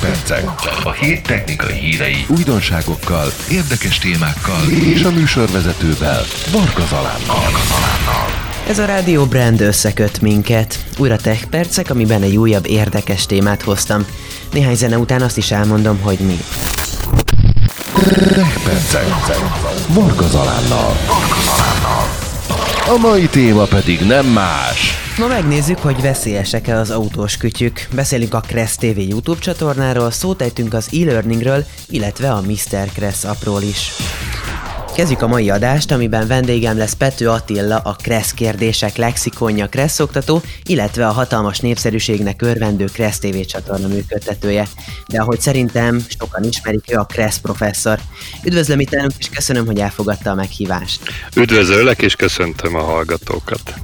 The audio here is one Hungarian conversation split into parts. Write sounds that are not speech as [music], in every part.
Percek. A hét technikai hírei, újdonságokkal, érdekes témákkal és a műsorvezetővel, Varga Zalánnal. Ez a Rádió Brand összeköt minket. Újra Tech Percek, amiben egy újabb érdekes témát hoztam. Néhány zene után azt is elmondom, hogy mi. Tech Percek. Varga Zalánnal. A mai téma pedig nem más. Ma megnézzük, hogy veszélyesek-e az autós kütyük. Beszélünk a Crest TV YouTube csatornáról, szót az e-learningről, illetve a Mr. Crest appról is. Kezdjük a mai adást, amiben vendégem lesz Pető Attila, a Kressz kérdések lexikonja Kressz oktató, illetve a hatalmas népszerűségnek örvendő Kressz TV csatorna működtetője. De ahogy szerintem sokan ismerik, ő a Kressz professzor. Üdvözlöm itt elnök, és köszönöm, hogy elfogadta a meghívást. Üdvözöllek, és köszöntöm a hallgatókat.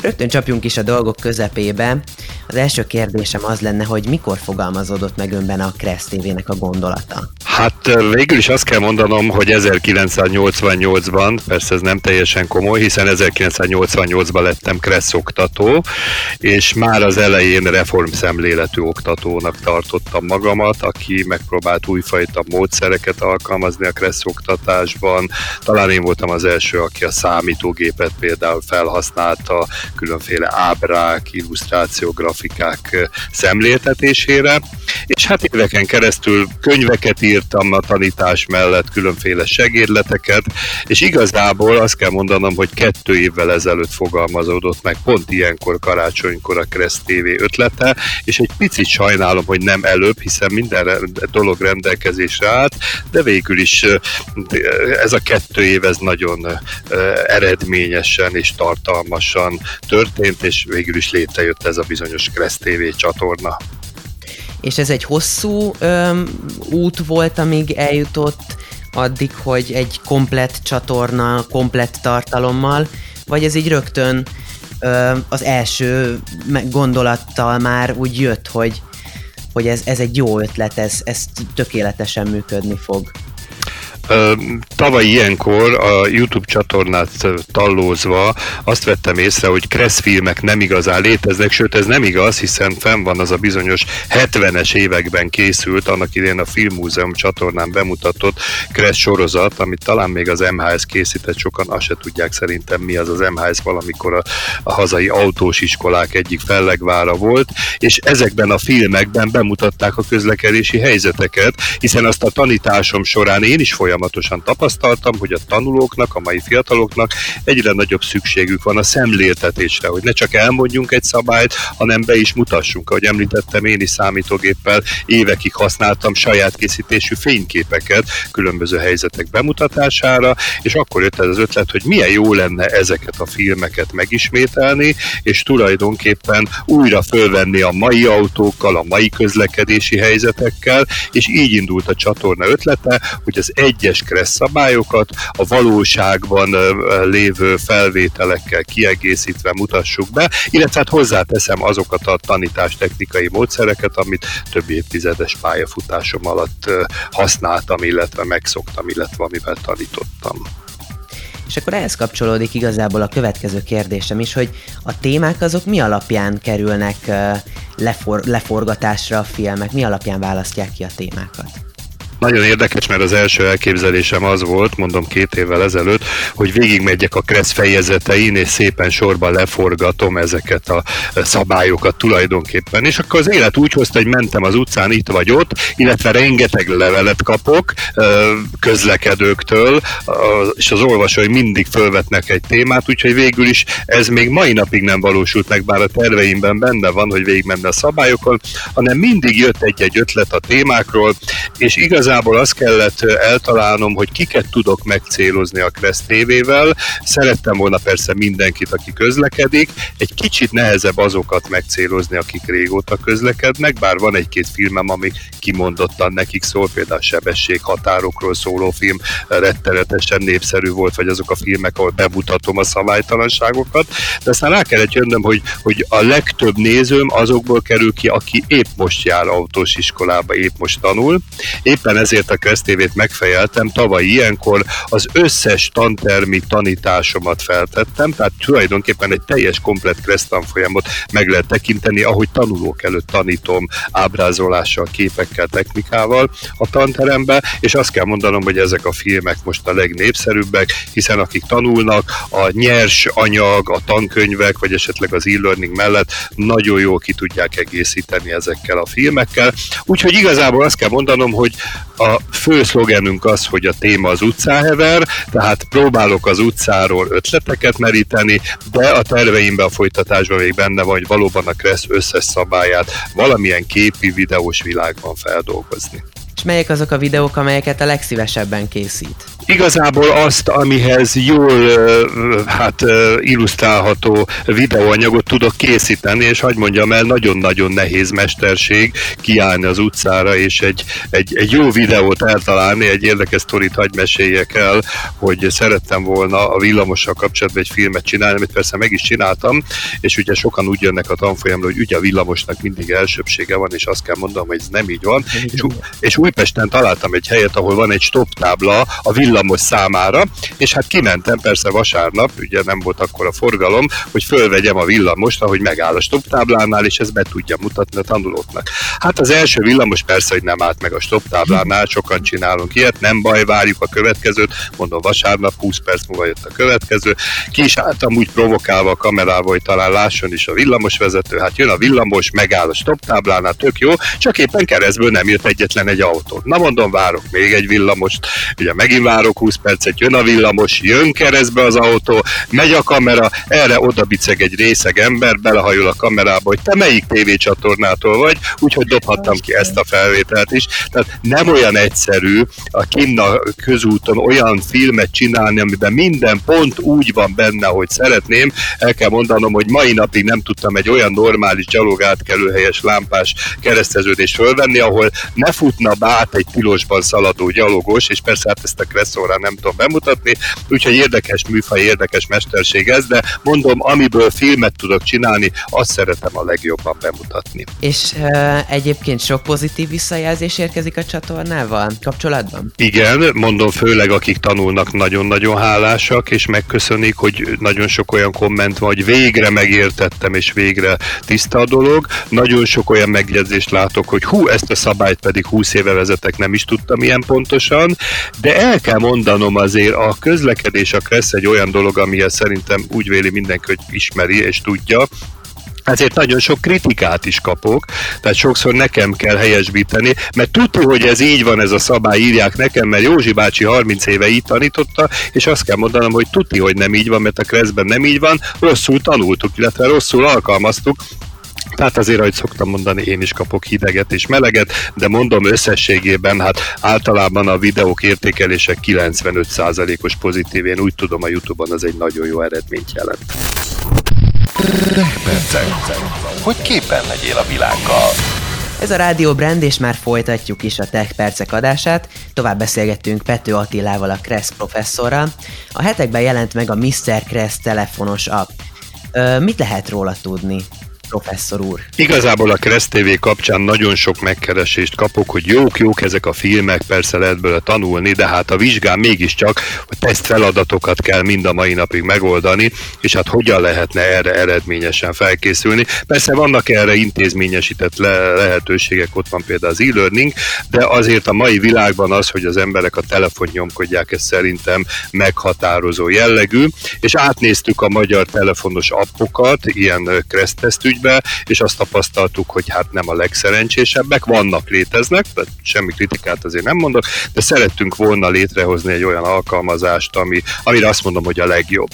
Rögtön csapjunk is a dolgok közepébe. Az első kérdésem az lenne, hogy mikor fogalmazódott meg önben a Kressz TV-nek a gondolata? Hát végül is azt kell mondanom, hogy 1988-ban, persze ez nem teljesen komoly, hiszen 1988-ban lettem Kressz oktató, és már az elején reformszemléletű oktatónak tartottam magamat, aki megpróbált újfajta módszereket alkalmazni a Kressz oktatásban. Talán én voltam az első, aki a számítógépet például felhasználta különféle ábrák, illusztráció, grafikák szemléltetésére, és hát éveken keresztül könyveket írtam a tanítás mellett, különféle segédleteket, és igazából azt kell mondanom, hogy kettő évvel ezelőtt fogalmazódott meg pont ilyenkor karácsonykor a Kressz TV ötlete, és egy picit sajnálom, hogy nem előbb, hiszen minden dolog rendelkezésre állt, de végül is ez a kettő év ez nagyon eredményesen és tartalmasan történt, és végül is létrejött ez a bizonyos Kressz TV csatorna. És ez egy hosszú öm, út volt, amíg eljutott addig, hogy egy komplett csatorna, komplett tartalommal, vagy ez így rögtön ö, az első gondolattal már úgy jött, hogy, hogy ez, ez egy jó ötlet, ez, ez tökéletesen működni fog. Tavaly ilyenkor a YouTube csatornát tallózva azt vettem észre, hogy Kressz filmek nem igazán léteznek, sőt ez nem igaz, hiszen fenn van az a bizonyos 70-es években készült, annak idén a Filmmúzeum csatornán bemutatott Kressz sorozat, amit talán még az MHS készített, sokan azt se tudják szerintem mi az az MHS, valamikor a, a hazai autós iskolák egyik fellegvára volt, és ezekben a filmekben bemutatták a közlekedési helyzeteket, hiszen azt a tanításom során én is folyamatosan folyamatosan tapasztaltam, hogy a tanulóknak, a mai fiataloknak egyre nagyobb szükségük van a szemléltetésre, hogy ne csak elmondjunk egy szabályt, hanem be is mutassunk. Ahogy említettem, én is számítógéppel évekig használtam saját készítésű fényképeket különböző helyzetek bemutatására, és akkor jött ez az ötlet, hogy milyen jó lenne ezeket a filmeket megismételni, és tulajdonképpen újra fölvenni a mai autókkal, a mai közlekedési helyzetekkel, és így indult a csatorna ötlete, hogy az egy egyes kressz szabályokat a valóságban lévő felvételekkel kiegészítve mutassuk be, illetve hát hozzáteszem azokat a tanítástechnikai módszereket, amit több évtizedes pályafutásom alatt használtam, illetve megszoktam, illetve amivel tanítottam. És akkor ehhez kapcsolódik igazából a következő kérdésem is, hogy a témák azok mi alapján kerülnek lefor- leforgatásra a filmek, mi alapján választják ki a témákat? Nagyon érdekes, mert az első elképzelésem az volt, mondom két évvel ezelőtt, hogy végigmegyek a Kressz fejezetein, és szépen sorban leforgatom ezeket a szabályokat tulajdonképpen. És akkor az élet úgy hozta, hogy mentem az utcán itt vagy ott, illetve rengeteg levelet kapok közlekedőktől, és az olvasói mindig fölvetnek egy témát, úgyhogy végül is ez még mai napig nem valósult meg, bár a terveimben benne van, hogy végigmenne a szabályokon, hanem mindig jött egy-egy ötlet a témákról, és igazán igazából azt kellett eltalálnom, hogy kiket tudok megcélozni a Crest TV-vel. Szerettem volna persze mindenkit, aki közlekedik. Egy kicsit nehezebb azokat megcélozni, akik régóta közlekednek, bár van egy-két filmem, ami kimondottan nekik szól, például sebességhatárokról szóló film rettenetesen népszerű volt, vagy azok a filmek, ahol bemutatom a szabálytalanságokat, de aztán rá kellett jönnöm, hogy, hogy a legtöbb nézőm azokból kerül ki, aki épp most jár autós iskolába, épp most tanul. Éppen ezért a Kresztévét megfejeltem, tavaly ilyenkor az összes tantermi tanításomat feltettem, tehát tulajdonképpen egy teljes komplet tanfolyamot meg lehet tekinteni, ahogy tanulók előtt tanítom ábrázolással, képekkel, technikával a tanterembe, és azt kell mondanom, hogy ezek a filmek most a legnépszerűbbek, hiszen akik tanulnak, a nyers anyag, a tankönyvek, vagy esetleg az e-learning mellett nagyon jól ki tudják egészíteni ezekkel a filmekkel. Úgyhogy igazából azt kell mondanom, hogy a fő szlogenünk az, hogy a téma az utcáhever, tehát próbálok az utcáról ötleteket meríteni, de a terveimben a folytatásban még benne van, hogy valóban a Kressz összes szabályát valamilyen képi, videós világban feldolgozni. És melyek azok a videók, amelyeket a legszívesebben készít? Igazából azt, amihez jól hát, illusztrálható videóanyagot tudok készíteni, és hagyd mondjam el, nagyon-nagyon nehéz mesterség kiállni az utcára, és egy, egy, egy jó videót eltalálni, egy érdekes sztorit hagy meséljek el, hogy szerettem volna a villamossal kapcsolatban egy filmet csinálni, amit persze meg is csináltam, és ugye sokan úgy jönnek a tanfolyamra, hogy ugye a villamosnak mindig elsőbsége van, és azt kell mondanom, hogy ez nem így van. És, és Újpesten találtam egy helyet, ahol van egy stop tábla a villamos számára, és hát kimentem persze vasárnap, ugye nem volt akkor a forgalom, hogy fölvegyem a villamost, ahogy megáll a stop táblánál, és ezt be tudja mutatni a tanulóknak. Hát az első villamos persze, hogy nem állt meg a stop táblánál, sokan csinálunk ilyet, nem baj, várjuk a következőt, mondom vasárnap, 20 perc múlva jött a következő. Ki is álltam úgy provokálva a kamerával, hogy talán lásson is a villamos vezető, hát jön a villamos, megáll a stop táblánál, tök jó, csak éppen keresztből nem jött egyetlen egy autó. Na mondom, várok még egy villamost, ugye megint várok 20 percet, jön a villamos, jön keresztbe az autó, megy a kamera, erre oda biceg egy részeg ember, belehajol a kamerába, hogy te melyik tévécsatornától vagy, úgyhogy dobhattam ki ezt a felvételt is. Tehát nem olyan egyszerű a Kinna közúton olyan filmet csinálni, amiben minden pont úgy van benne, hogy szeretném. El kell mondanom, hogy mai napig nem tudtam egy olyan normális gyalogátkelőhelyes lámpás kereszteződést fölvenni, ahol ne futna át egy tilosban szaladó gyalogos, és persze hát ezt a kresszórán nem tudom bemutatni, úgyhogy érdekes műfaj, érdekes mesterség ez, de mondom, amiből filmet tudok csinálni, azt szeretem a legjobban bemutatni. És uh, egyébként sok pozitív visszajelzés érkezik a csatornával kapcsolatban? Igen, mondom, főleg akik tanulnak, nagyon-nagyon hálásak, és megköszönik, hogy nagyon sok olyan komment van, hogy végre megértettem, és végre tiszta a dolog. Nagyon sok olyan megjegyzést látok, hogy hú, ezt a szabályt pedig 20 éve vezetek, nem is tudtam ilyen pontosan, de el kell mondanom azért, a közlekedés a Kressz egy olyan dolog, amihez szerintem úgy véli mindenki, hogy ismeri és tudja, ezért nagyon sok kritikát is kapok, tehát sokszor nekem kell helyesbíteni, mert tudja, hogy ez így van, ez a szabály, írják nekem, mert Józsi bácsi 30 éve így tanította, és azt kell mondanom, hogy tudni, hogy nem így van, mert a kreszben nem így van, rosszul tanultuk, illetve rosszul alkalmaztuk, tehát azért, ahogy szoktam mondani, én is kapok hideget és meleget, de mondom összességében, hát általában a videók értékelések 95%-os pozitív. Én úgy tudom, a Youtube-on az egy nagyon jó eredményt jelent. Percek, hogy képen legyél a világgal. Ez a Rádió Brand, és már folytatjuk is a Tech Percek adását. Tovább beszélgettünk Pető Attilával, a Kressz professzorral. A hetekben jelent meg a Mr. Kressz telefonos app. Ö, mit lehet róla tudni? Professzor úr? Igazából a Kressz TV kapcsán nagyon sok megkeresést kapok, hogy jók, jók ezek a filmek, persze lehet belőle tanulni, de hát a vizsgán mégiscsak a teszt feladatokat kell mind a mai napig megoldani, és hát hogyan lehetne erre eredményesen felkészülni. Persze vannak erre intézményesített le- lehetőségek, ott van például az e-learning, de azért a mai világban az, hogy az emberek a telefon nyomkodják, ez szerintem meghatározó jellegű, és átnéztük a magyar telefonos appokat, ilyen Kressz ügybe, és azt tapasztaltuk, hogy hát nem a legszerencsésebbek, vannak, léteznek, tehát semmi kritikát azért nem mondok, de szerettünk volna létrehozni egy olyan alkalmazást, ami, amire azt mondom, hogy a legjobb.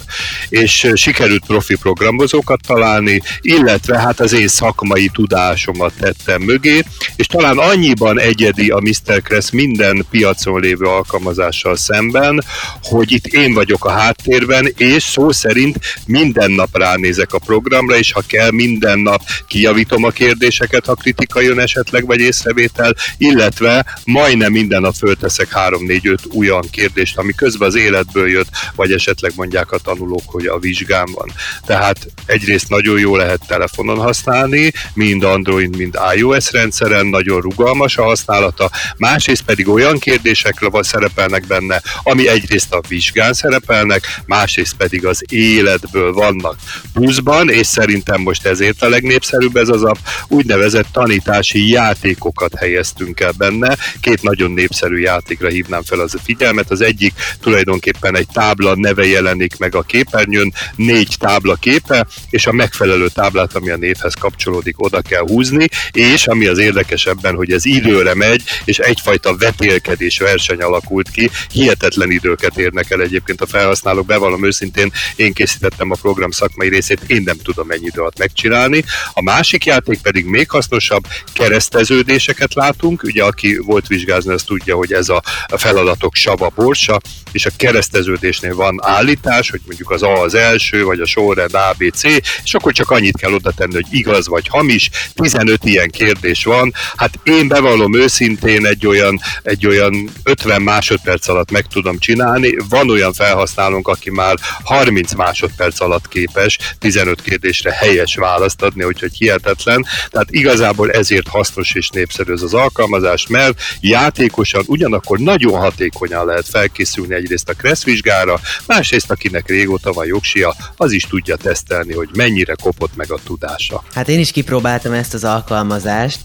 És sikerült profi programozókat találni, illetve hát az én szakmai tudásomat tettem mögé, és talán annyiban egyedi a Mr. Kress minden piacon lévő alkalmazással szemben, hogy itt én vagyok a háttérben, és szó szerint minden nap ránézek a programra, és ha kell, minden minden nap kijavítom a kérdéseket, ha kritika jön esetleg, vagy észrevétel, illetve majdnem minden nap fölteszek 3-4-5 olyan kérdést, ami közben az életből jött, vagy esetleg mondják a tanulók, hogy a vizsgám van. Tehát egyrészt nagyon jó lehet telefonon használni, mind Android, mind iOS rendszeren, nagyon rugalmas a használata, másrészt pedig olyan kérdésekre szerepelnek benne, ami egyrészt a vizsgán szerepelnek, másrészt pedig az életből vannak pluszban, és szerintem most ezért a legnépszerűbb ez az a úgynevezett tanítási játékokat helyeztünk el benne. Két nagyon népszerű játékra hívnám fel az a figyelmet. Az egyik tulajdonképpen egy tábla neve jelenik meg a képernyőn, négy tábla képe, és a megfelelő táblát, ami a névhez kapcsolódik, oda kell húzni, és ami az érdekesebben, hogy ez időre megy, és egyfajta vetélkedés verseny alakult ki, hihetetlen időket érnek el egyébként a felhasználók, bevallom őszintén, én készítettem a program szakmai részét, én nem tudom mennyi idő alatt megcsinálni. A másik játék pedig még hasznosabb, kereszteződéseket látunk, ugye aki volt vizsgázni, az tudja, hogy ez a feladatok sava borsa, és a kereszteződésnél van állítás, hogy mondjuk az A az első, vagy a sorrend ABC, és akkor csak annyit kell oda tenni, hogy igaz vagy hamis, 15 ilyen kérdés van. Hát én bevallom őszintén egy olyan, egy olyan 50 másodperc alatt meg tudom csinálni, van olyan felhasználónk, aki már 30 másodperc alatt képes 15 kérdésre helyes választ adni, úgyhogy hihetetlen. Tehát igazából ezért hasznos és népszerű ez az alkalmazás, mert játékosan ugyanakkor nagyon hatékonyan lehet felkészülni egyrészt a Kressz vizsgára, másrészt akinek régóta van jogsia, az is tudja tesztelni, hogy mennyire kopott meg a tudása. Hát én is kipróbáltam ezt az alkalmazást,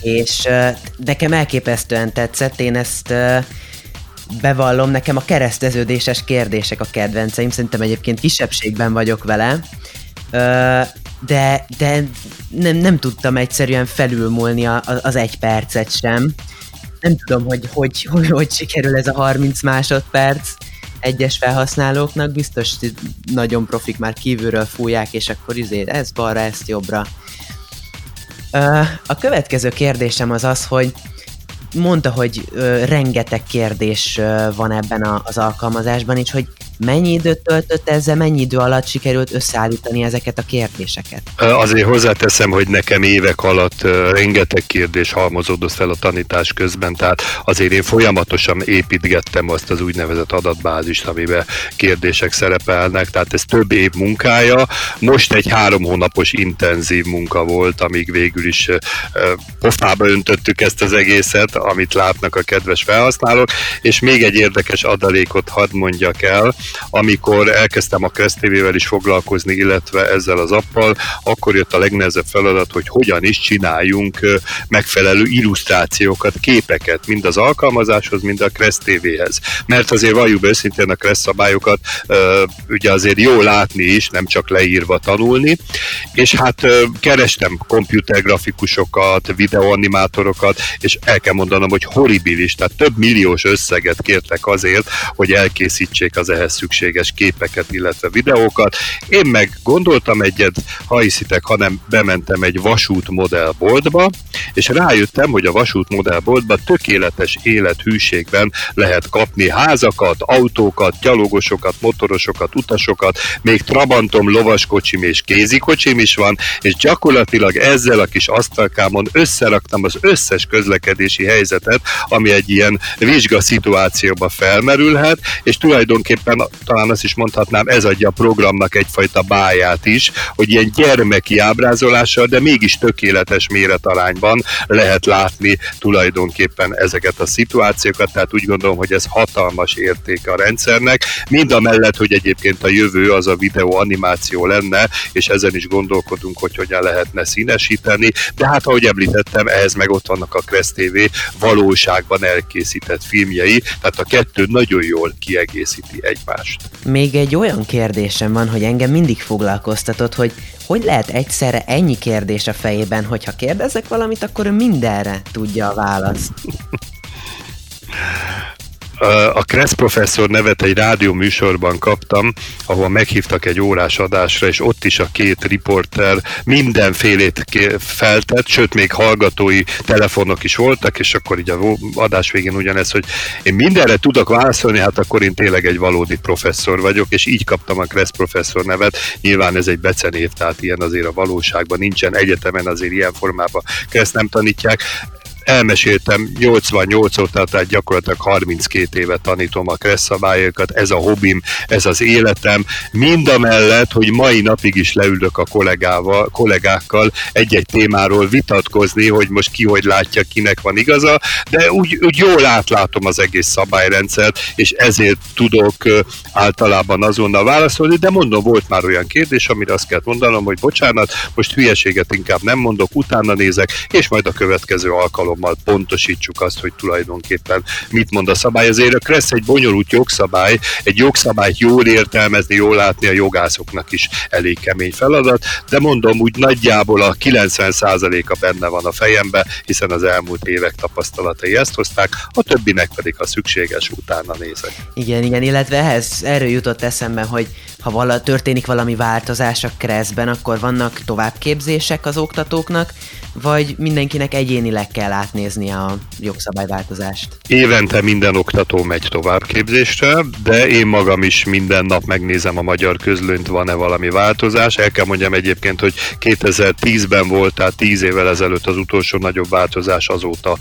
és nekem elképesztően tetszett, én ezt bevallom, nekem a kereszteződéses kérdések a kedvenceim, szerintem egyébként kisebbségben vagyok vele, de, de nem, nem tudtam egyszerűen felülmúlni a, az egy percet sem. Nem tudom, hogy hogy, hogy, hogy sikerül ez a 30 másodperc egyes felhasználóknak, biztos nagyon profik már kívülről fújják, és akkor izé, ez balra, ezt jobbra. A következő kérdésem az az, hogy mondta, hogy rengeteg kérdés van ebben a, az alkalmazásban, és hogy Mennyi időt töltött ezzel, mennyi idő alatt sikerült összeállítani ezeket a kérdéseket? Azért hozzáteszem, hogy nekem évek alatt rengeteg kérdés halmozódott fel a tanítás közben, tehát azért én folyamatosan építgettem azt az úgynevezett adatbázist, amiben kérdések szerepelnek, tehát ez több év munkája. Most egy három hónapos intenzív munka volt, amíg végül is pofába öntöttük ezt az egészet, amit látnak a kedves felhasználók, és még egy érdekes adalékot hadd mondjak el, amikor elkezdtem a Crest TV-vel is foglalkozni, illetve ezzel az appal, akkor jött a legnehezebb feladat, hogy hogyan is csináljunk megfelelő illusztrációkat, képeket, mind az alkalmazáshoz, mind a Crest TV-hez. Mert azért valljuk őszintén a Crest szabályokat, ugye azért jó látni is, nem csak leírva tanulni, és hát kerestem komputergrafikusokat, videoanimátorokat, és el kell mondanom, hogy horribilis, tehát több milliós összeget kértek azért, hogy elkészítsék az ehhez szükséges képeket, illetve videókat. Én meg gondoltam egyet, ha hiszitek, hanem bementem egy vasút modellboltba, és rájöttem, hogy a vasút modellboltban tökéletes élethűségben lehet kapni házakat, autókat, gyalogosokat, motorosokat, utasokat, még Trabantom, lovaskocsim és kézikocsim is van, és gyakorlatilag ezzel a kis asztalkámon összeraktam az összes közlekedési helyzetet, ami egy ilyen vizsga felmerülhet, és tulajdonképpen talán azt is mondhatnám, ez adja a programnak egyfajta báját is, hogy ilyen gyermeki ábrázolással, de mégis tökéletes méretarányban lehet látni tulajdonképpen ezeket a szituációkat, tehát úgy gondolom, hogy ez hatalmas érték a rendszernek, mind a mellett, hogy egyébként a jövő az a videó animáció lenne, és ezen is gondolkodunk, hogy hogyan lehetne színesíteni, de hát ahogy említettem, ehhez meg ott vannak a Crest TV valóságban elkészített filmjei, tehát a kettő nagyon jól kiegészíti egymást egymást. Még egy olyan kérdésem van, hogy engem mindig foglalkoztatott, hogy hogy lehet egyszerre ennyi kérdés a fejében, hogyha kérdezek valamit, akkor ő mindenre tudja a választ. [laughs] a Kressz professzor nevet egy rádió műsorban kaptam, ahol meghívtak egy órás adásra, és ott is a két riporter mindenfélét feltett, sőt még hallgatói telefonok is voltak, és akkor így a adás végén ugyanez, hogy én mindenre tudok válaszolni, hát akkor én tényleg egy valódi professzor vagyok, és így kaptam a Kressz professzor nevet. Nyilván ez egy becenév, tehát ilyen azért a valóságban nincsen, egyetemen azért ilyen formában Kressz nem tanítják elmeséltem 88 óta, tehát gyakorlatilag 32 éve tanítom a kressz szabályokat, ez a hobbim, ez az életem, mind a mellett, hogy mai napig is leülök a kollégával, kollégákkal egy-egy témáról vitatkozni, hogy most ki hogy látja, kinek van igaza, de úgy, úgy jól átlátom az egész szabályrendszert, és ezért tudok általában azonnal válaszolni, de mondom, volt már olyan kérdés, amire azt kell mondanom, hogy bocsánat, most hülyeséget inkább nem mondok, utána nézek, és majd a következő alkalom alkalommal pontosítsuk azt, hogy tulajdonképpen mit mond a szabály. Azért a Kressz egy bonyolult jogszabály, egy jogszabályt jól értelmezni, jól látni a jogászoknak is elég kemény feladat, de mondom, úgy nagyjából a 90%-a benne van a fejembe, hiszen az elmúlt évek tapasztalatai ezt hozták, a többinek pedig, ha szükséges, utána nézek. Igen, igen, illetve ehhez erről jutott eszembe, hogy ha vala, történik valami változás a kreszben, akkor vannak továbbképzések az oktatóknak, vagy mindenkinek egyénileg kell átnézni a jogszabályváltozást? Évente minden oktató megy továbbképzésre, de én magam is minden nap megnézem a magyar közlönyt, van-e valami változás. El kell mondjam egyébként, hogy 2010-ben volt, tehát 10 évvel ezelőtt az utolsó nagyobb változás azóta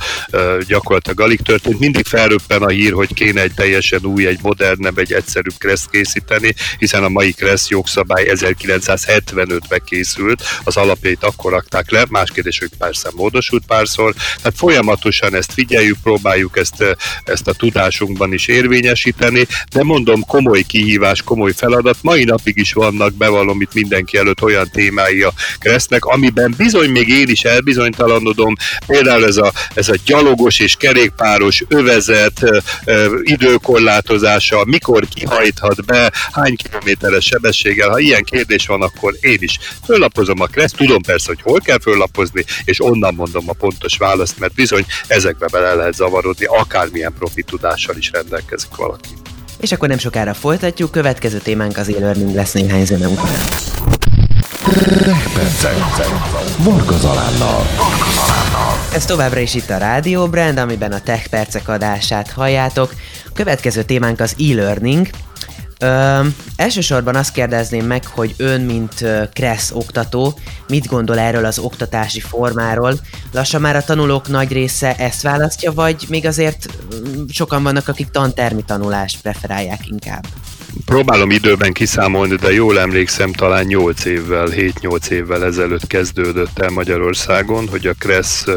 gyakorlatilag alig történt. Mindig felröppen a hír, hogy kéne egy teljesen új, egy modernebb, egy egyszerűbb kreszt készíteni, hiszen a mai kressz jogszabály 1975-ben készült, az alapjait akkor rakták le, más kérdés, hogy persze módosult párszor, tehát folyamatosan ezt figyeljük, próbáljuk ezt, ezt a tudásunkban is érvényesíteni, de mondom, komoly kihívás, komoly feladat, mai napig is vannak, bevallom itt mindenki előtt olyan témái a Kresznek, amiben bizony még én is elbizonytalanodom, például ez a, ez a gyalogos és kerékpáros övezet időkorlátozása, mikor kihajthat be, hány kilométeres sebességgel, ha ilyen kérdés van, akkor én is föllapozom a Kreszt, tudom persze, hogy hol kell föllapozni, és onnan mondom a pontos választ, mert bizony ezekbe bele lehet zavarodni, akármilyen profi tudással is rendelkezik valaki. És akkor nem sokára folytatjuk, következő témánk az e-learning lesz néhány zene után. Varga Zalánnal. Ez továbbra is itt a Rádió Brand, amiben a Tech Percek adását halljátok. A következő témánk az e-learning, Ö, elsősorban azt kérdezném meg, hogy ön, mint Kressz oktató, mit gondol erről az oktatási formáról? Lassan már a tanulók nagy része ezt választja, vagy még azért sokan vannak, akik tantermi tanulást preferálják inkább? Próbálom időben kiszámolni, de jól emlékszem, talán 8 évvel, 7-8 évvel ezelőtt kezdődött el Magyarországon, hogy a Kressz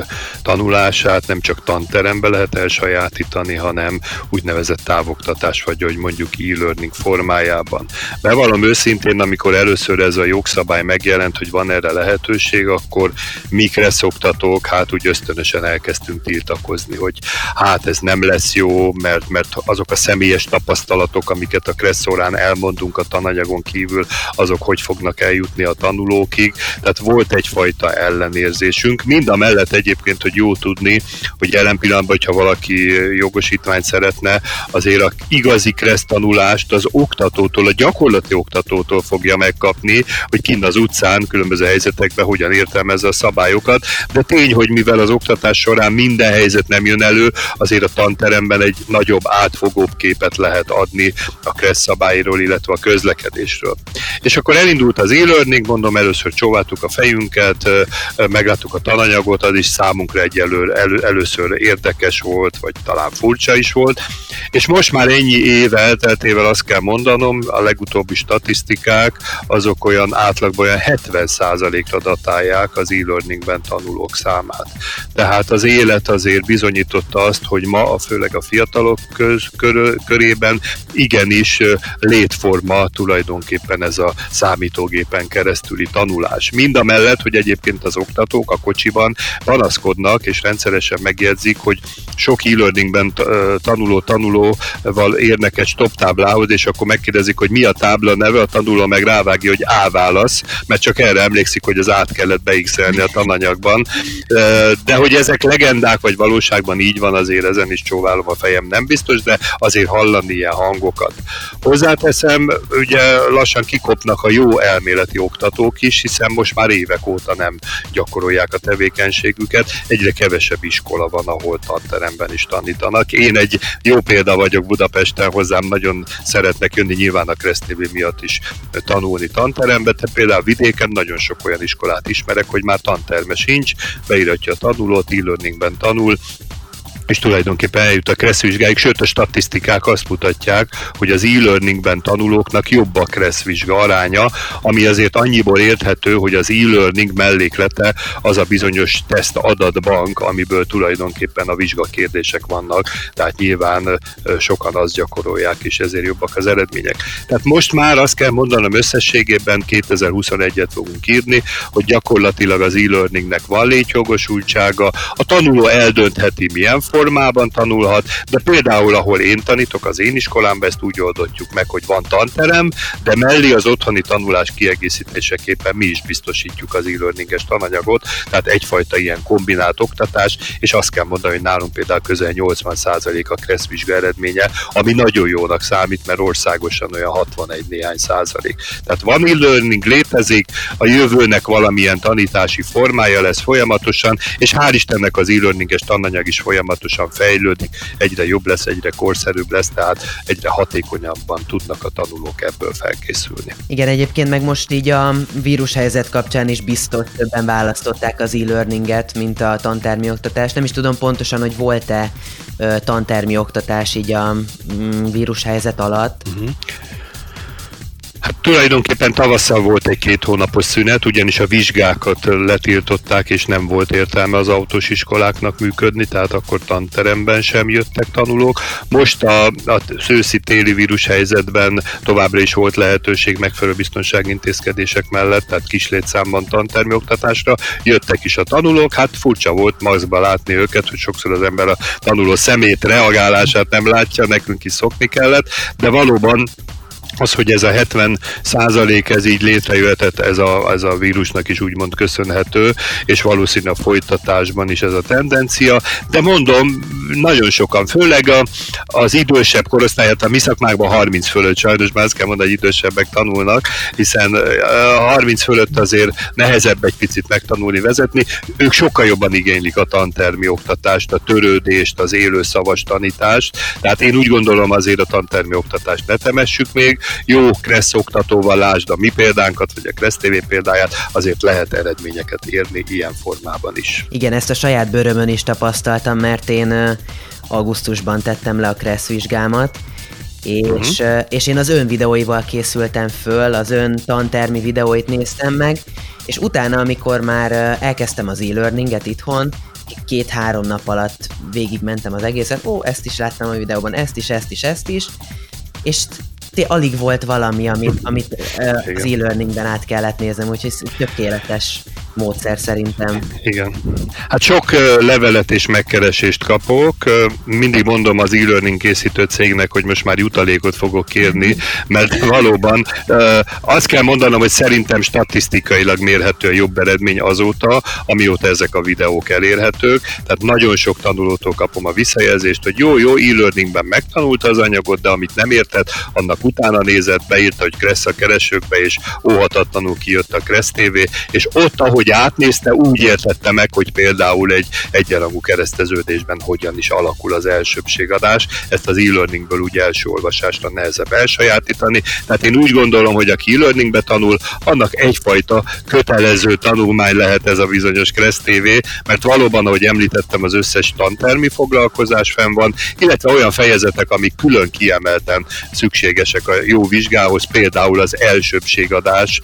tanulását nem csak tanterembe lehet elsajátítani, hanem úgynevezett távoktatás, vagy hogy mondjuk e-learning formájában. Bevallom őszintén, amikor először ez a jogszabály megjelent, hogy van erre lehetőség, akkor mi Kressz oktatók, hát úgy ösztönösen elkezdtünk tiltakozni, hogy hát ez nem lesz jó, mert, mert azok a személyes tapasztalatok, amiket a Kressz során elmondunk a tananyagon kívül, azok hogy fognak eljutni a tanulókig. Tehát volt egyfajta ellenérzésünk. Mind a mellett egyébként, hogy jó tudni, hogy jelen pillanatban, hogyha valaki jogosítványt szeretne, azért a igazi kressz tanulást az oktatótól, a gyakorlati oktatótól fogja megkapni, hogy kint az utcán, különböző helyzetekben hogyan értelmezze a szabályokat, de tény, hogy mivel az oktatás során minden helyzet nem jön elő, azért a tanteremben egy nagyobb, átfogóbb képet lehet adni a kressz szabályról, illetve a közlekedésről. És akkor elindult az e-learning, mondom, először csóváltuk a fejünket, megláttuk a tananyagot, az is számunkra egyelőre elő, először érdekes volt, vagy talán furcsa is volt, és most már ennyi éve elteltével azt kell mondanom, a legutóbbi statisztikák azok olyan átlagban olyan 70%-ra datálják az e-learningben tanulók számát. Tehát az élet azért bizonyította azt, hogy ma, a főleg a fiatalok köz, kör, körében igenis létforma tulajdonképpen ez a számítógépen keresztüli tanulás. Mind a mellett, hogy egyébként az oktatók a kocsiban panaszkodnak, és rendszeresen megjegyzik, hogy sok e-learningben tanuló tanulóval érnek egy stop táblához, és akkor megkérdezik, hogy mi a tábla neve, a tanuló meg rávágja, hogy A válasz, mert csak erre emlékszik, hogy az át kellett beixelni a tananyagban. De hogy ezek legendák, vagy valóságban így van, azért ezen is csóválom a fejem, nem biztos, de azért hallani ilyen hangokat. Hozzáteszem, ugye lassan kikopnak a jó elméleti oktatók is, hiszen most már évek óta nem gyakorolják a tevékenységüket. Egyre kevesebb iskola van, ahol tanteremben is tanítanak. Én egy jó példa vagyok Budapesten, hozzám nagyon szeretnek jönni nyilván a Kresznévi miatt is tanulni tanterembe, de például vidéken nagyon sok olyan iskolát ismerek, hogy már tanterme sincs, beiratja a tanulót, e-learningben tanul, és tulajdonképpen eljut a kresszvizsgáig, sőt a statisztikák azt mutatják, hogy az e-learningben tanulóknak jobb a kresszvizsga aránya, ami azért annyiból érthető, hogy az e-learning melléklete az a bizonyos teszt adatbank, amiből tulajdonképpen a vizsgakérdések vannak, tehát nyilván sokan azt gyakorolják, és ezért jobbak az eredmények. Tehát most már azt kell mondanom összességében 2021-et fogunk írni, hogy gyakorlatilag az e-learningnek van létjogosultsága, a tanuló eldöntheti milyen formában tanulhat, de például ahol én tanítok, az én iskolámban ezt úgy oldotjuk meg, hogy van tanterem, de mellé az otthoni tanulás kiegészítéseképpen mi is biztosítjuk az e-learninges tananyagot, tehát egyfajta ilyen kombinált oktatás, és azt kell mondani, hogy nálunk például közel 80% a KRESZ vizsga eredménye, ami nagyon jónak számít, mert országosan olyan 61 néhány százalék. Tehát van e-learning, létezik, a jövőnek valamilyen tanítási formája lesz folyamatosan, és hál' Istennek az e-learninges tananyag is folyamatosan folyamatosan fejlődik, egyre jobb lesz, egyre korszerűbb lesz, tehát egyre hatékonyabban tudnak a tanulók ebből felkészülni. Igen, egyébként meg most így a vírushelyzet kapcsán is biztos többen választották az e-learninget, mint a tantermi oktatást. Nem is tudom pontosan, hogy volt-e tantermi oktatás így a mm, vírushelyzet alatt. Uh-huh. Hát tulajdonképpen tavasszal volt egy két hónapos szünet, ugyanis a vizsgákat letiltották, és nem volt értelme az autós iskoláknak működni, tehát akkor tanteremben sem jöttek tanulók. Most a, a szőszi-téli vírus helyzetben továbbra is volt lehetőség megfelelő biztonságintézkedések mellett, tehát kis létszámban tantermi oktatásra. Jöttek is a tanulók, hát furcsa volt maszkba látni őket, hogy sokszor az ember a tanuló szemét reagálását nem látja, nekünk is szokni kellett, de valóban az, hogy ez a 70 százalék ez így létrejöhetett, ez a, ez a vírusnak is úgymond köszönhető, és valószínűleg a folytatásban is ez a tendencia, de mondom, nagyon sokan, főleg a, az idősebb korosztályát, a mi szakmákban 30 fölött sajnos, már azt kell mondani, hogy idősebbek tanulnak, hiszen a 30 fölött azért nehezebb egy picit megtanulni vezetni, ők sokkal jobban igénylik a tantermi oktatást, a törődést, az élő szavas tanítást, tehát én úgy gondolom azért a tantermi oktatást ne temessük még, jó Kressz oktatóval, lásd a mi példánkat, vagy a Kressz TV példáját, azért lehet eredményeket érni ilyen formában is. Igen, ezt a saját bőrömön is tapasztaltam, mert én augusztusban tettem le a Kressz vizsgámat, és, uh-huh. és én az ön videóival készültem föl, az ön tantermi videóit néztem meg, és utána, amikor már elkezdtem az e-learninget itthon, két-három nap alatt végigmentem az egészet, ó, ezt is láttam a videóban, ezt is, ezt is, ezt is, és alig volt valami, amit, amit uh, az e-learningben át kellett néznem, úgyhogy tökéletes módszer szerintem. Igen. Hát sok levelet és megkeresést kapok. Mindig mondom az e-learning készítő cégnek, hogy most már jutalékot fogok kérni, mert valóban azt kell mondanom, hogy szerintem statisztikailag mérhető a jobb eredmény azóta, amióta ezek a videók elérhetők. Tehát nagyon sok tanulótól kapom a visszajelzést, hogy jó, jó, e-learningben megtanulta az anyagot, de amit nem értett, annak utána nézett, beírta, hogy Kressz a keresőkbe, és óhatatlanul kijött a Kressz TV, és ott, ahogy ahogy átnézte, úgy értette meg, hogy például egy egyenrangú kereszteződésben hogyan is alakul az elsőbségadás. Ezt az e-learningből úgy első olvasásra nehezebb elsajátítani. Tehát én úgy gondolom, hogy aki e-learningbe tanul, annak egyfajta kötelező tanulmány lehet ez a bizonyos Kressz TV, mert valóban, ahogy említettem, az összes tantermi foglalkozás fenn van, illetve olyan fejezetek, amik külön kiemelten szükségesek a jó vizsgához, például az elsőbségadás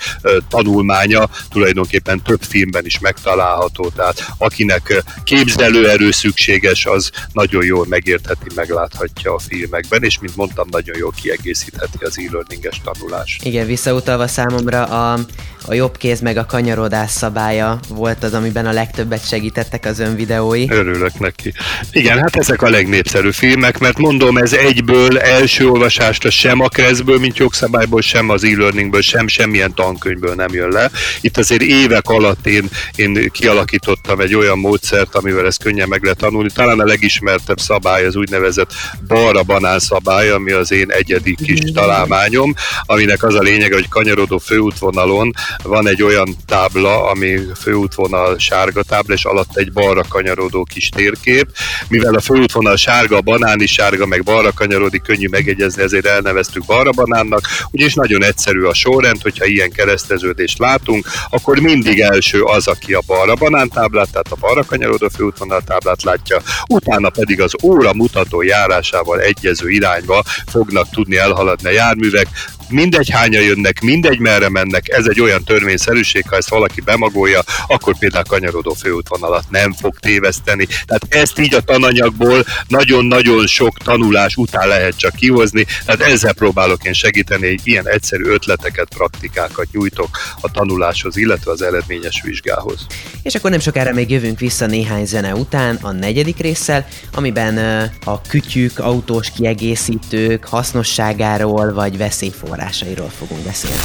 tanulmánya tulajdonképpen több filmben is megtalálható, tehát akinek képzelőerő szükséges, az nagyon jól megértheti, megláthatja a filmekben, és mint mondtam, nagyon jól kiegészítheti az e-learninges tanulást. Igen, visszautalva számomra a, a jobb kéz meg a kanyarodás szabálya volt az, amiben a legtöbbet segítettek az ön videói. Örülök neki. Igen, hát ezek a legnépszerűbb filmek, mert mondom, ez egyből első olvasásra sem a Kreszből, mint jogszabályból, sem az e-learningből, sem semmilyen tankönyvből nem jön le. Itt azért évek alatt én, én kialakítottam egy olyan módszert, amivel ezt könnyen meg lehet tanulni. Talán a legismertebb szabály az úgynevezett balra banán szabály, ami az én egyedi kis találmányom, aminek az a lényeg, hogy kanyarodó főútvonalon van egy olyan tábla, ami főútvonal sárga tábla, és alatt egy balra kanyarodó kis térkép. Mivel a főútvonal sárga, a banán is sárga, meg balra kanyarodik, könnyű megegyezni, ezért elneveztük balra banánnak. Ugyanis nagyon egyszerű a sorrend, hogyha ilyen kereszteződést látunk, akkor mindig első az, aki a balra banántáblát, tehát a balra kanyarodó főútvonal táblát látja, utána pedig az óra mutató járásával egyező irányba fognak tudni elhaladni a járművek, mindegy hánya jönnek, mindegy merre mennek, ez egy olyan törvényszerűség, ha ezt valaki bemagolja, akkor például kanyarodó főútvonalat nem fog téveszteni. Tehát ezt így a tananyagból nagyon-nagyon sok tanulás után lehet csak kihozni, tehát ezzel próbálok én segíteni, hogy ilyen egyszerű ötleteket, praktikákat nyújtok a tanuláshoz, illetve az eredményes vizsgához. És akkor nem sokára még jövünk vissza néhány zene után a negyedik résszel, amiben a kütyük, autós kiegészítők hasznosságáról vagy veszélyforrásról forrásairól fogunk beszélni.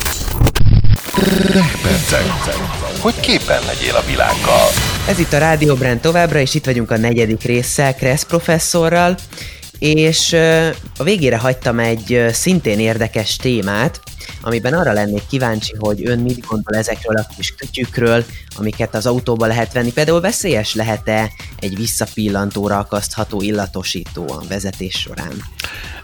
Percek, hogy képen legyél a világgal. Ez itt a Rádió Brand továbbra, és itt vagyunk a negyedik résszel, Kressz professzorral, és a végére hagytam egy szintén érdekes témát, amiben arra lennék kíváncsi, hogy ön mit gondol ezekről a kis kütyükről, amiket az autóba lehet venni. Például veszélyes lehet-e egy visszapillantóra akasztható illatosító a vezetés során?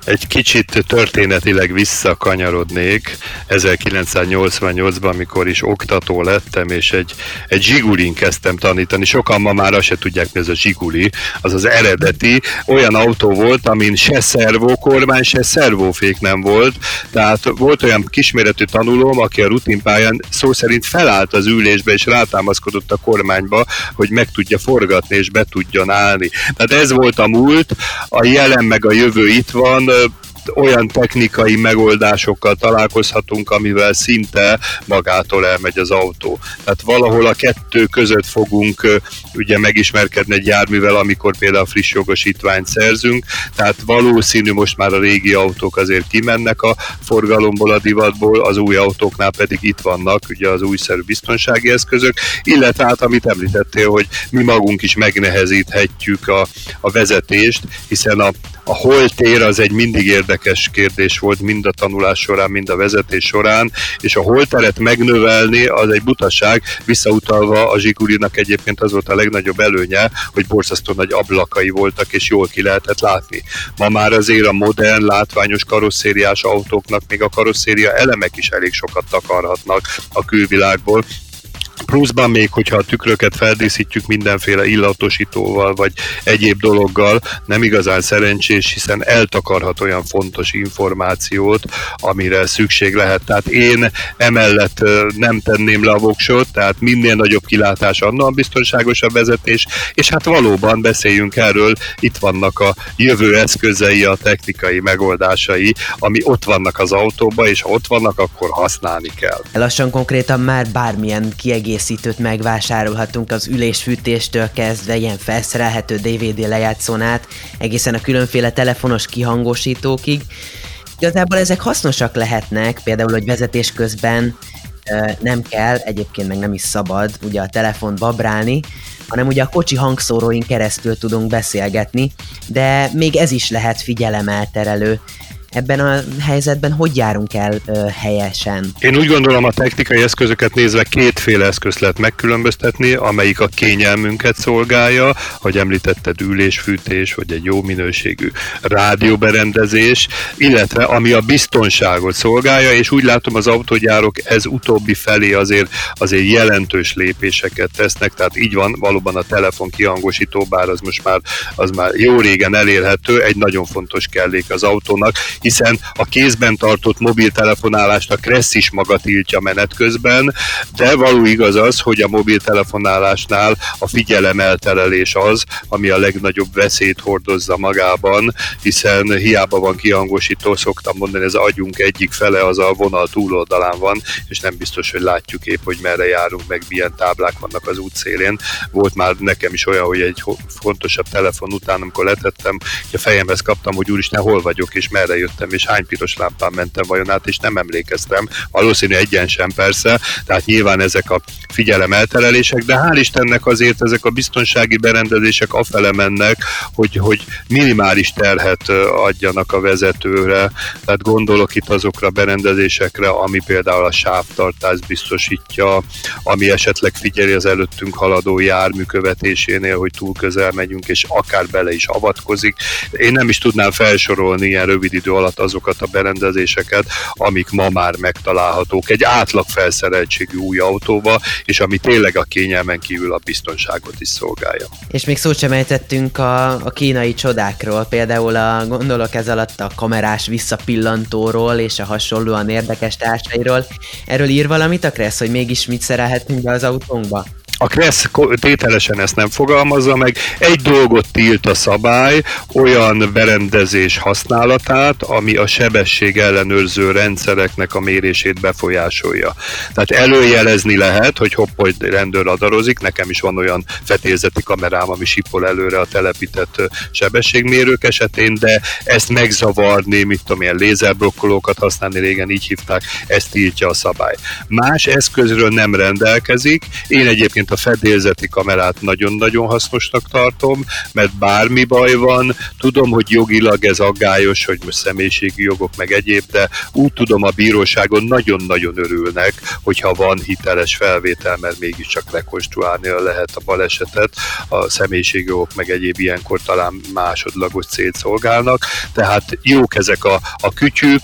Egy kicsit történetileg visszakanyarodnék 1988-ban, amikor is oktató lettem, és egy, egy zsigulin kezdtem tanítani. Sokan ma már azt se tudják, mi ez a zsiguli. Az az eredeti olyan autó volt, amin se szervókormány, se szervófék nem volt. Tehát volt olyan kisméretű tanulóm, aki a rutinpályán szó szerint felállt az ülésbe, és rátámaszkodott a kormányba, hogy meg tudja forgatni, és be tudjon állni. Tehát ez volt a múlt, a jelen meg a jövő itt van, olyan technikai megoldásokkal találkozhatunk, amivel szinte magától elmegy az autó. Tehát valahol a kettő között fogunk ugye megismerkedni egy járművel, amikor például friss jogosítványt szerzünk, tehát valószínű most már a régi autók azért kimennek a forgalomból, a divatból, az új autóknál pedig itt vannak ugye az újszerű biztonsági eszközök, illetve hát amit említettél, hogy mi magunk is megnehezíthetjük a, a vezetést, hiszen a, a holtér az egy mindig érdekes kérdés volt mind a tanulás során, mind a vezetés során, és a holteret megnövelni az egy butaság, visszautalva a Zsigulinak egyébként az volt a legnagyobb előnye, hogy borzasztó nagy ablakai voltak, és jól ki lehetett látni. Ma már azért a modern, látványos karosszériás autóknak még a karosszéria elemek is elég sokat takarhatnak a külvilágból, Pluszban még, hogyha a tükröket feldíszítjük mindenféle illatosítóval, vagy egyéb dologgal, nem igazán szerencsés, hiszen eltakarhat olyan fontos információt, amire szükség lehet. Tehát én emellett nem tenném le a voksot, tehát minél nagyobb kilátás, annál biztonságosabb vezetés, és hát valóban beszéljünk erről, itt vannak a jövő eszközei, a technikai megoldásai, ami ott vannak az autóban, és ha ott vannak, akkor használni kell. Lassan konkrétan már bármilyen kiegészítés kiegészítőt megvásárolhatunk az ülésfűtéstől kezdve ilyen felszerelhető DVD lejátszónát, egészen a különféle telefonos kihangosítókig. Igazából ezek hasznosak lehetnek, például, hogy vezetés közben nem kell, egyébként meg nem is szabad ugye a telefont babrálni, hanem ugye a kocsi hangszóróin keresztül tudunk beszélgetni, de még ez is lehet figyelemelterelő ebben a helyzetben hogy járunk el ö, helyesen? Én úgy gondolom, a technikai eszközöket nézve kétféle eszközt lehet megkülönböztetni, amelyik a kényelmünket szolgálja, hogy említetted ülésfűtés, vagy egy jó minőségű rádióberendezés, illetve ami a biztonságot szolgálja, és úgy látom az autógyárok ez utóbbi felé azért, azért jelentős lépéseket tesznek, tehát így van valóban a telefon kihangosító, bár az most már, az már jó régen elérhető, egy nagyon fontos kellék az autónak, hiszen a kézben tartott mobiltelefonálást a Kressz is maga tiltja menet közben, de való igaz az, hogy a mobiltelefonálásnál a figyelemelterelés az, ami a legnagyobb veszélyt hordozza magában, hiszen hiába van kihangosító, szoktam mondani, ez agyunk egyik fele az a vonal túloldalán van, és nem biztos, hogy látjuk épp, hogy merre járunk, meg milyen táblák vannak az útszélén. Volt már nekem is olyan, hogy egy fontosabb telefon után, amikor letettem, hogy a fejemhez kaptam, hogy úristen, hol vagyok, és merre jöttem, és hány piros lámpán mentem vajon át, és nem emlékeztem. Valószínű egyen sem persze, tehát nyilván ezek a figyelem elterelések, de hál' Istennek azért ezek a biztonsági berendezések afele mennek, hogy, hogy minimális terhet adjanak a vezetőre. Tehát gondolok itt azokra a berendezésekre, ami például a sávtartást biztosítja, ami esetleg figyeli az előttünk haladó jármű követésénél, hogy túl közel megyünk, és akár bele is avatkozik. Én nem is tudnám felsorolni ilyen rövid idő alatt azokat a berendezéseket, amik ma már megtalálhatók egy átlag felszereltségű új autóba, és ami tényleg a kényelmen kívül a biztonságot is szolgálja. És még szót sem ejtettünk a, a kínai csodákról, például a, gondolok ez alatt a kamerás visszapillantóról és a hasonlóan érdekes társairól. Erről ír valamit a Kressz, hogy mégis mit szerelhetünk be az autónkba? A Kressz tételesen ezt nem fogalmazza meg. Egy dolgot tilt a szabály, olyan berendezés használatát, ami a sebesség ellenőrző rendszereknek a mérését befolyásolja. Tehát előjelezni lehet, hogy hopp, hogy rendőr radarozik, nekem is van olyan fetézeti kamerám, ami sipol előre a telepített sebességmérők esetén, de ezt megzavarni, mit tudom, ilyen lézerblokkolókat használni, régen így hívták, ezt tiltja a szabály. Más eszközről nem rendelkezik, én egyébként a fedélzeti kamerát nagyon-nagyon hasznosnak tartom, mert bármi baj van, tudom, hogy jogilag ez aggályos, hogy most személyiségi jogok meg egyéb, de úgy tudom a bíróságon nagyon-nagyon örülnek, hogyha van hiteles felvétel, mert mégiscsak rekonstruálni lehet a balesetet, a személyiségi jogok meg egyéb ilyenkor talán másodlagos célt szolgálnak, tehát jók ezek a, a kütyük,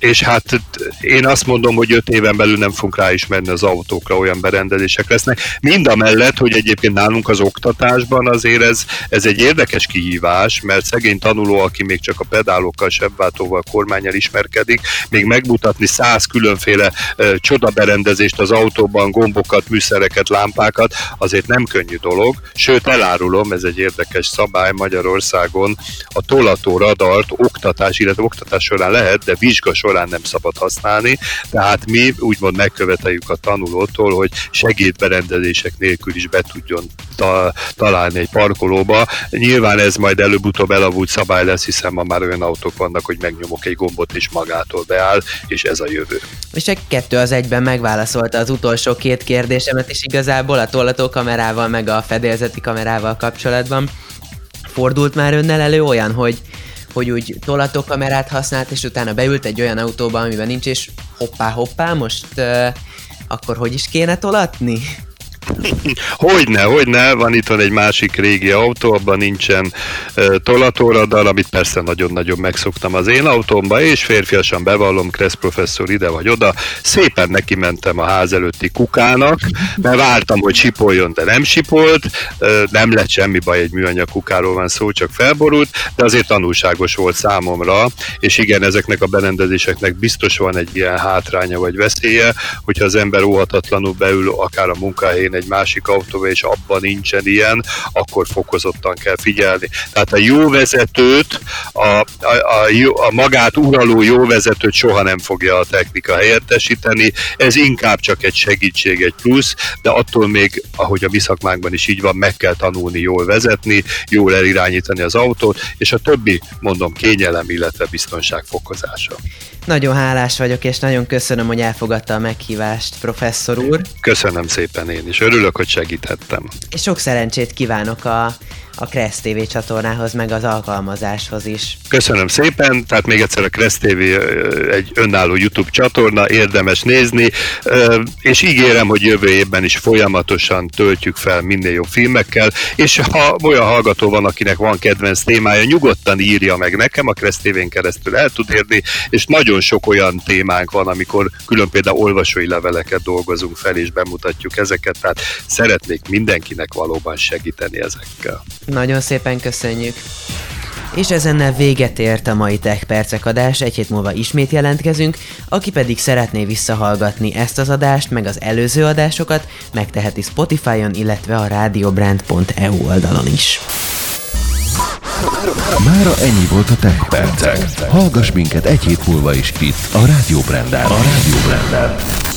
és hát én azt mondom, hogy öt éven belül nem fogunk ráismerni az autókra, olyan berendezések lesznek. Mind a mellett, hogy egyébként nálunk az oktatásban azért ez, ez egy érdekes kihívás, mert szegény tanuló, aki még csak a pedálokkal, sebváltóval, kormányal ismerkedik, még megmutatni száz különféle uh, csodaberendezést az autóban, gombokat, műszereket, lámpákat, azért nem könnyű dolog. Sőt, elárulom, ez egy érdekes szabály Magyarországon, a tolató radart oktatás, illetve oktatás során lehet, de vizsga nem szabad használni, tehát mi úgymond megköveteljük a tanulótól, hogy segédberendezések nélkül is be tudjon ta- találni egy parkolóba. Nyilván ez majd előbb-utóbb elavult szabály lesz, hiszen ma már olyan autók vannak, hogy megnyomok egy gombot és magától beáll, és ez a jövő. És egy kettő az egyben megválaszolta az utolsó két kérdésemet, és igazából a tollató kamerával, meg a fedélzeti kamerával kapcsolatban. Fordult már önnel elő olyan, hogy hogy úgy tolatókamerát használt, és utána beült egy olyan autóba, amiben nincs, és hoppá-hoppá, most uh, akkor hogy is kéne tolatni? Hogyne, hogyne, van itt van egy másik régi autó, abban nincsen uh, tolatóradar, amit persze nagyon-nagyon megszoktam az én autómba, és férfiasan bevallom, Kressz professzor ide vagy oda, szépen neki mentem a ház előtti kukának, mert vártam, hogy sipoljon, de nem sipolt, nem lett semmi baj, egy műanyag kukáról van szó, csak felborult, de azért tanulságos volt számomra, és igen, ezeknek a berendezéseknek biztos van egy ilyen hátránya vagy veszélye, hogyha az ember óhatatlanul beül akár a munkahelyén egy másik autóba, és abban nincsen ilyen, akkor fokozottan kell figyelni. Tehát a jó vezetőt, a, a, a, a magát uraló jó vezetőt soha nem fogja a technika helyettesíteni, ez inkább csak egy segítség, egy plusz, de attól még, ahogy a mi szakmánkban is így van, meg kell tanulni jól vezetni, jól elirányítani az autót, és a többi, mondom, kényelem, illetve biztonság fokozása. Nagyon hálás vagyok, és nagyon köszönöm, hogy elfogadta a meghívást, professzor úr. Köszönöm szépen én is. Örülök, hogy segíthettem. És sok szerencsét kívánok a a Kressz TV csatornához, meg az alkalmazáshoz is. Köszönöm szépen, tehát még egyszer a Kressz TV egy önálló YouTube csatorna, érdemes nézni, és ígérem, hogy jövő évben is folyamatosan töltjük fel minél jobb filmekkel, és ha olyan hallgató van, akinek van kedvenc témája, nyugodtan írja meg nekem, a Kressz TV-n keresztül el tud érni, és nagyon sok olyan témánk van, amikor külön például olvasói leveleket dolgozunk fel, és bemutatjuk ezeket, tehát szeretnék mindenkinek valóban segíteni ezekkel. Nagyon szépen köszönjük! És ezennel véget ért a mai Tech Percek adás, egy hét múlva ismét jelentkezünk, aki pedig szeretné visszahallgatni ezt az adást, meg az előző adásokat, megteheti Spotify-on, illetve a radiobrand.eu oldalon is. Mára ennyi volt a Tech Percek. Hallgass minket egy hét múlva is itt, a Rádió. A Rádió.